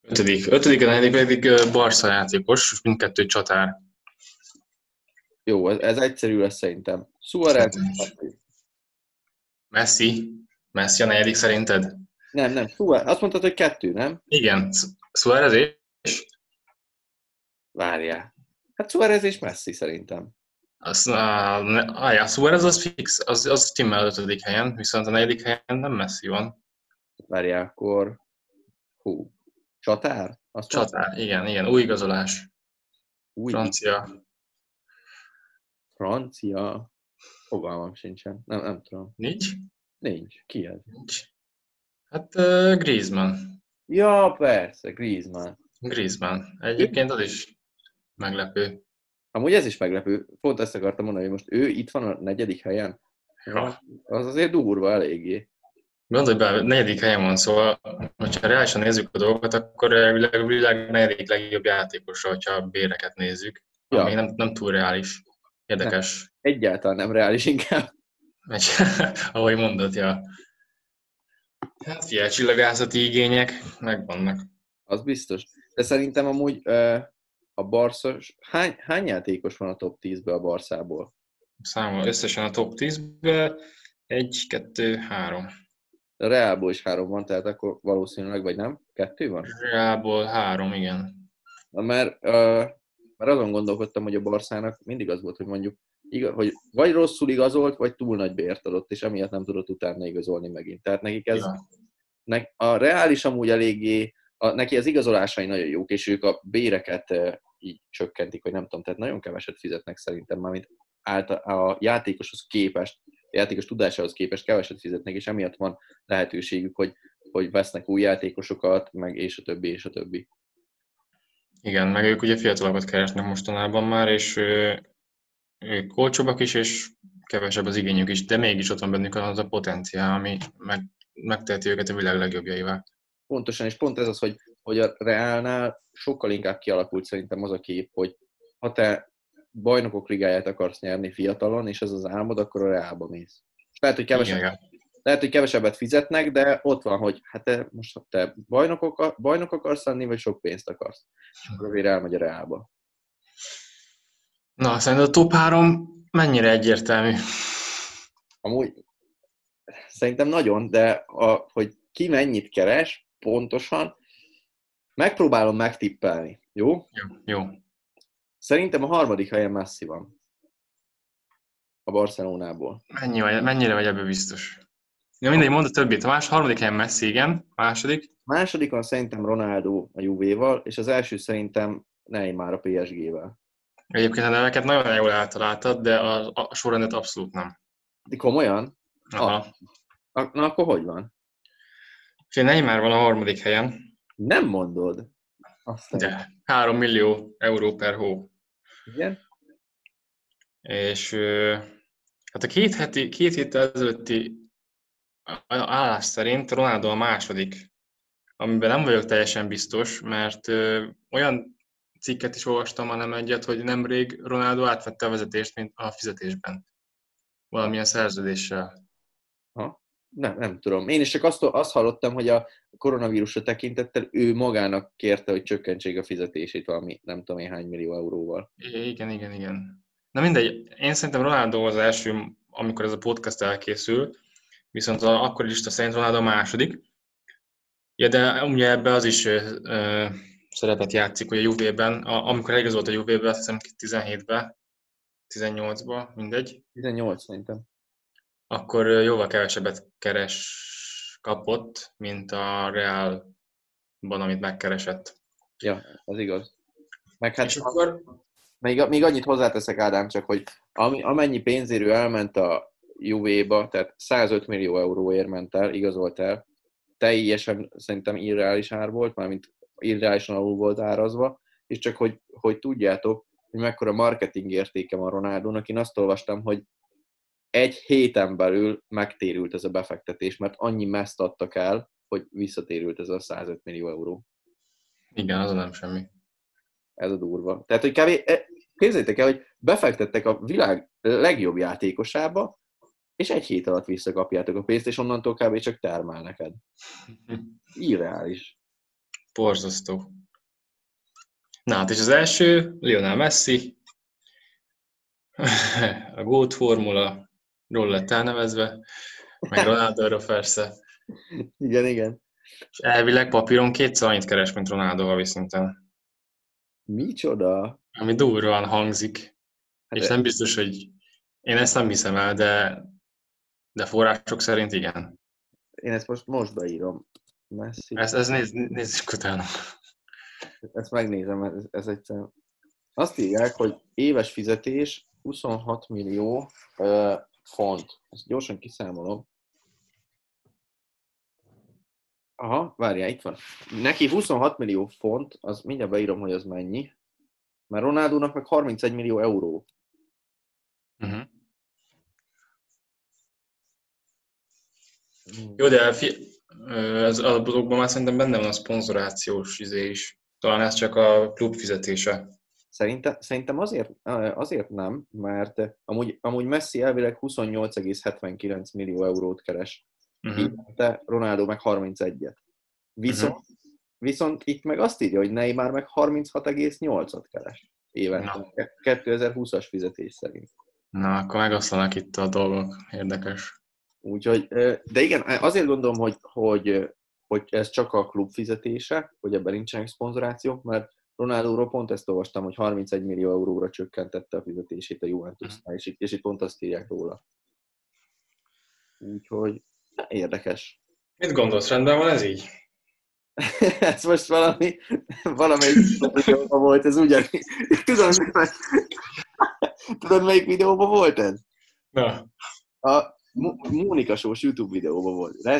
Ötödik. Ötödik, a negyedik pedig Barca játékos, mindkettő csatár. Jó, ez, ez egyszerű lesz szerintem. Suarez, Messi. Messi a negyedik szerinted? Nem, nem, Suarez. Azt mondtad, hogy kettő, nem? Igen, Suarez és? Várjál. Hát Suarez és Messi szerintem. Az, uh, ja, Suarez az fix, az, az timmel ötödik helyen, viszont a negyedik helyen nem Messi van. Várjál, akkor... Hú. Csatár? Azt Csatár, mondta? igen, igen, új igazolás. Új Francia. Francia? Fogalmam sincsen. Nem, nem tudom. Nincs? Nincs. Ki ez? Nincs. Hát uh, Griezmann. Ja, persze, Griezmann. Griezmann. Egyébként az is meglepő. Amúgy ez is meglepő. Pont ezt akartam mondani, hogy most ő itt van a negyedik helyen. Ja. Az azért durva eléggé. Gondolj be, negyedik helyen van, szóval, hogyha reálisan nézzük a dolgokat, akkor a világ, negyedik legjobb játékosa, hogyha a béreket nézzük. Ja. Ami nem, nem túl reális. Érdekes. Nem, egyáltalán nem reális inkább. Egy, ahogy mondod, ja. Hát figyelj, csillagászati igények megvannak. Az biztos. De szerintem amúgy a Barszos, hány, hány játékos van a top 10-ben a Barszából? Számol összesen a top 10-ben egy, kettő, három. Reálból is három van, tehát akkor valószínűleg, vagy nem? Kettő van? Reálból három, igen. Na, mert, uh, mert azon gondolkodtam, hogy a Barszának mindig az volt, hogy mondjuk, igaz, hogy vagy rosszul igazolt, vagy túl nagy bért adott, és emiatt nem tudott utána igazolni megint. Tehát nekik ez, ja. ne, a reális amúgy eléggé, a, neki az igazolásai nagyon jók, és ők a béreket uh, így csökkentik, vagy nem tudom, tehát nagyon keveset fizetnek szerintem, mármint a játékoshoz képest játékos tudásához képest keveset fizetnek, és emiatt van lehetőségük, hogy, hogy vesznek új játékosokat, meg és a többi, és a többi. Igen, meg ők ugye fiatalokat keresnek mostanában már, és ők olcsóbbak is, és kevesebb az igényük is, de mégis ott van bennük az a potenciál, ami meg, megteheti őket a világ legjobbjaival. Pontosan, és pont ez az, hogy, hogy a Reálnál sokkal inkább kialakult szerintem az a kép, hogy ha te bajnokok ligáját akarsz nyerni fiatalon, és ez az álmod, akkor a Reálba mész. És lehet, hogy kevesebb, lehet, hogy kevesebbet fizetnek, de ott van, hogy hát te most te bajnokok, bajnok akarsz lenni, vagy sok pénzt akarsz. És akkor végre elmegy a Reálba. Na, szerintem a top 3 mennyire egyértelmű? Amúgy szerintem nagyon, de a, hogy ki mennyit keres, pontosan, megpróbálom megtippelni. Jó? Jó. jó. Szerintem a harmadik helyen Messi van. A Barcelonából. Mennyi vagy, mennyire vagy ebből biztos? Ja, mindegy, mondd a többit. A más, harmadik helyen Messi, igen. A második? A másodikon szerintem Ronaldo a Juve-val, és az első szerintem Neymar a PSG-vel. Egyébként a neveket nagyon jól eltaláltad, de a, a sorrendet abszolút nem. De komolyan? Aha. Ah. Na, akkor hogy van? Fél Neymar van a harmadik helyen. Nem mondod. Aztán. De 3 millió euró per hó. Igen. És hát a két, heti, két héttel ezelőtti állás szerint Ronaldo a második, amiben nem vagyok teljesen biztos, mert olyan cikket is olvastam, hanem egyet, hogy nemrég Ronaldo átvette a vezetést, mint a fizetésben. Valamilyen szerződéssel. Ha? Nem, nem tudom. Én is csak azt, azt hallottam, hogy a koronavírusra tekintettel ő magának kérte, hogy csökkentsék a fizetését valami nem tudom én hány millió euróval. Igen, igen, igen. Na mindegy, én szerintem Ronaldo az első, amikor ez a podcast elkészül, viszont az akkori lista szerint Ronaldo a második. Ja, de ugye ebbe az is ö, szerepet játszik, hogy a Juve-ben, amikor eligazolt a Juve-be, azt hiszem 17-be, 18-ba, mindegy. 18 szerintem akkor jóval kevesebbet keres kapott, mint a Realban, amit megkeresett. Ja, az igaz. Meg hát, És akkor... Még, még annyit hozzáteszek, Ádám, csak, hogy ami, amennyi pénzérő elment a Juve-ba, tehát 105 millió euróért ment el, igazolt el, teljesen szerintem irreális ár volt, mármint irreálisan alul volt árazva, és csak hogy, hogy tudjátok, hogy mekkora marketing értéke van Ronaldónak, én azt olvastam, hogy egy héten belül megtérült ez a befektetés, mert annyi meszt adtak el, hogy visszatérült ez a 105 millió euró. Igen, az nem semmi. Ez a durva. Tehát, hogy kevés, e, képzeljétek el, hogy befektettek a világ legjobb játékosába, és egy hét alatt visszakapjátok a pénzt, és onnantól kb. csak termel neked. Irreális. Borzasztó. Na hát, és az első, Lionel Messi, a GOAT formula, ról lett elnevezve, meg Ronaldo persze. Igen, igen. És elvileg papíron kétszer annyit keres, mint Ronaldo havi szinten. Micsoda? Ami durván hangzik. Hát és nem biztos, hogy én ezt nem hiszem el, de, de források szerint igen. Én ezt most most beírom. Messi. Ezt, ezt nézz, nézzük utána. Ezt megnézem, ez, ez egyszerűen. Azt írják, hogy éves fizetés 26 millió font. Ezt gyorsan kiszámolom. Aha, várjál, itt van. Neki 26 millió font, az mindjárt beírom, hogy az mennyi. Mert Ronaldónak meg 31 millió euró. Uh-huh. Jó, de fi- ez alapokban már szerintem benne van a szponzorációs izé is. Talán ez csak a klub fizetése. Szerintem, szerintem azért, azért nem, mert amúgy, amúgy Messi elvileg 28,79 millió eurót keres. Uh-huh. De Ronaldo meg 31-et. Viszont, uh-huh. viszont itt meg azt írja, hogy Neymar meg 36,8-at keres évente. 2020-as fizetés szerint. Na, akkor megoszlanak itt a dolgok. Érdekes. Úgyhogy, de igen, azért gondolom, hogy, hogy, hogy ez csak a klub fizetése, hogy ebben nincsenek szponzorációk, mert Ronaldo pont ezt olvastam, hogy 31 millió euróra csökkentette a fizetését a Juventusnál, és itt, és itt pont azt írják róla. Úgyhogy érdekes. Mit gondolsz, rendben van ez így? ez most valami, valamelyik videóban volt, ez ugyanígy. Tudod, tudod, melyik videóban volt ez? Na. A Mónika Sós YouTube videóban volt.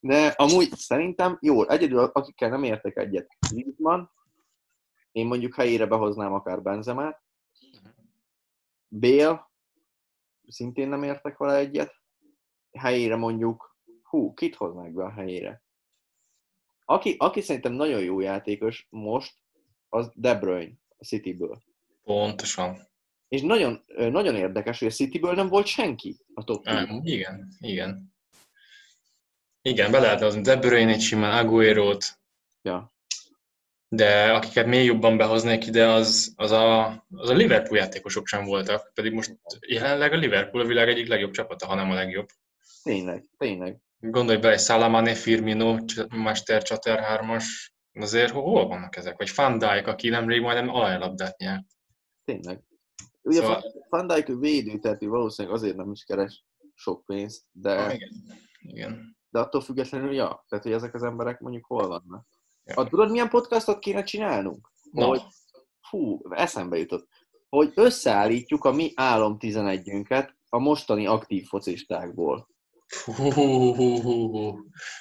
De amúgy szerintem jó, egyedül akikkel nem értek egyet, Griezmann, én mondjuk helyére behoznám akár Benzemát, Bél, szintén nem értek vele egyet, helyére mondjuk, hú, kit hoznák be a helyére? Aki, aki szerintem nagyon jó játékos most, az De Bruyne, a Cityből. Pontosan. És nagyon, nagyon érdekes, hogy a Cityből nem volt senki a top Igen, igen. Igen, be lehetne hozni De Bruyne-t simán, Aguero-t. Ja. De akiket még jobban behoznék ide, az, az, a, az a Liverpool játékosok sem voltak. Pedig most jelenleg a Liverpool a világ egyik legjobb csapata, hanem a legjobb. Tényleg, tényleg. Gondolj bele, Salamane, Firmino, Master Chater 3-as, azért hol vannak ezek? Vagy Van Dijk, aki nemrég majdnem alajlabdát nyert. Tényleg. Ugye szóval... Van Dijk védő, tehát valószínűleg azért nem is keres sok pénzt, de... Ah, igen. igen de attól függetlenül, ja, tehát hogy ezek az emberek mondjuk hol vannak. Ja. A, tudod, milyen podcastot kéne csinálnunk? No. Hogy, fú, eszembe jutott, hogy összeállítjuk a mi álom 11-ünket a mostani aktív focistákból. Hú, hú, hú.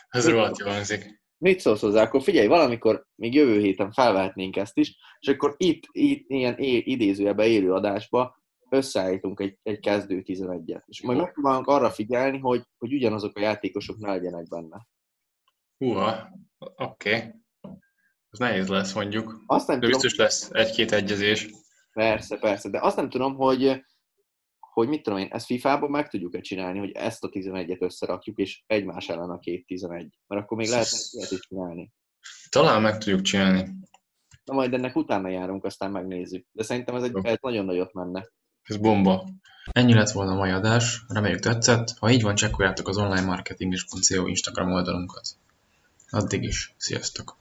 Ez rohadt jó hangzik. Mit szólsz hozzá? Akkor figyelj, valamikor még jövő héten felvehetnénk ezt is, és akkor itt, itt ilyen idézőjelben élő adásba összeállítunk egy, egy kezdő 11-et. És majd megpróbálunk arra figyelni, hogy, hogy ugyanazok a játékosok ne legyenek benne. Húha, oké. Okay. Ez nehéz lesz mondjuk. Azt nem De tudom, biztos lesz egy-két egyezés. Persze, persze. De azt nem tudom, hogy, hogy mit tudom én, ezt FIFA-ban meg tudjuk-e csinálni, hogy ezt a 11-et összerakjuk, és egymás ellen a két 11. Mert akkor még lehet ilyet is csinálni. Talán meg tudjuk csinálni. Na majd ennek utána járunk, aztán megnézzük. De szerintem ez, egy, ez nagyon nagyot menne. Ez bomba. Ennyi lett volna a mai adás, reméljük tetszett, ha így van, csekkoljátok az onlinemarketing.co Instagram oldalunkat. Addig is, sziasztok!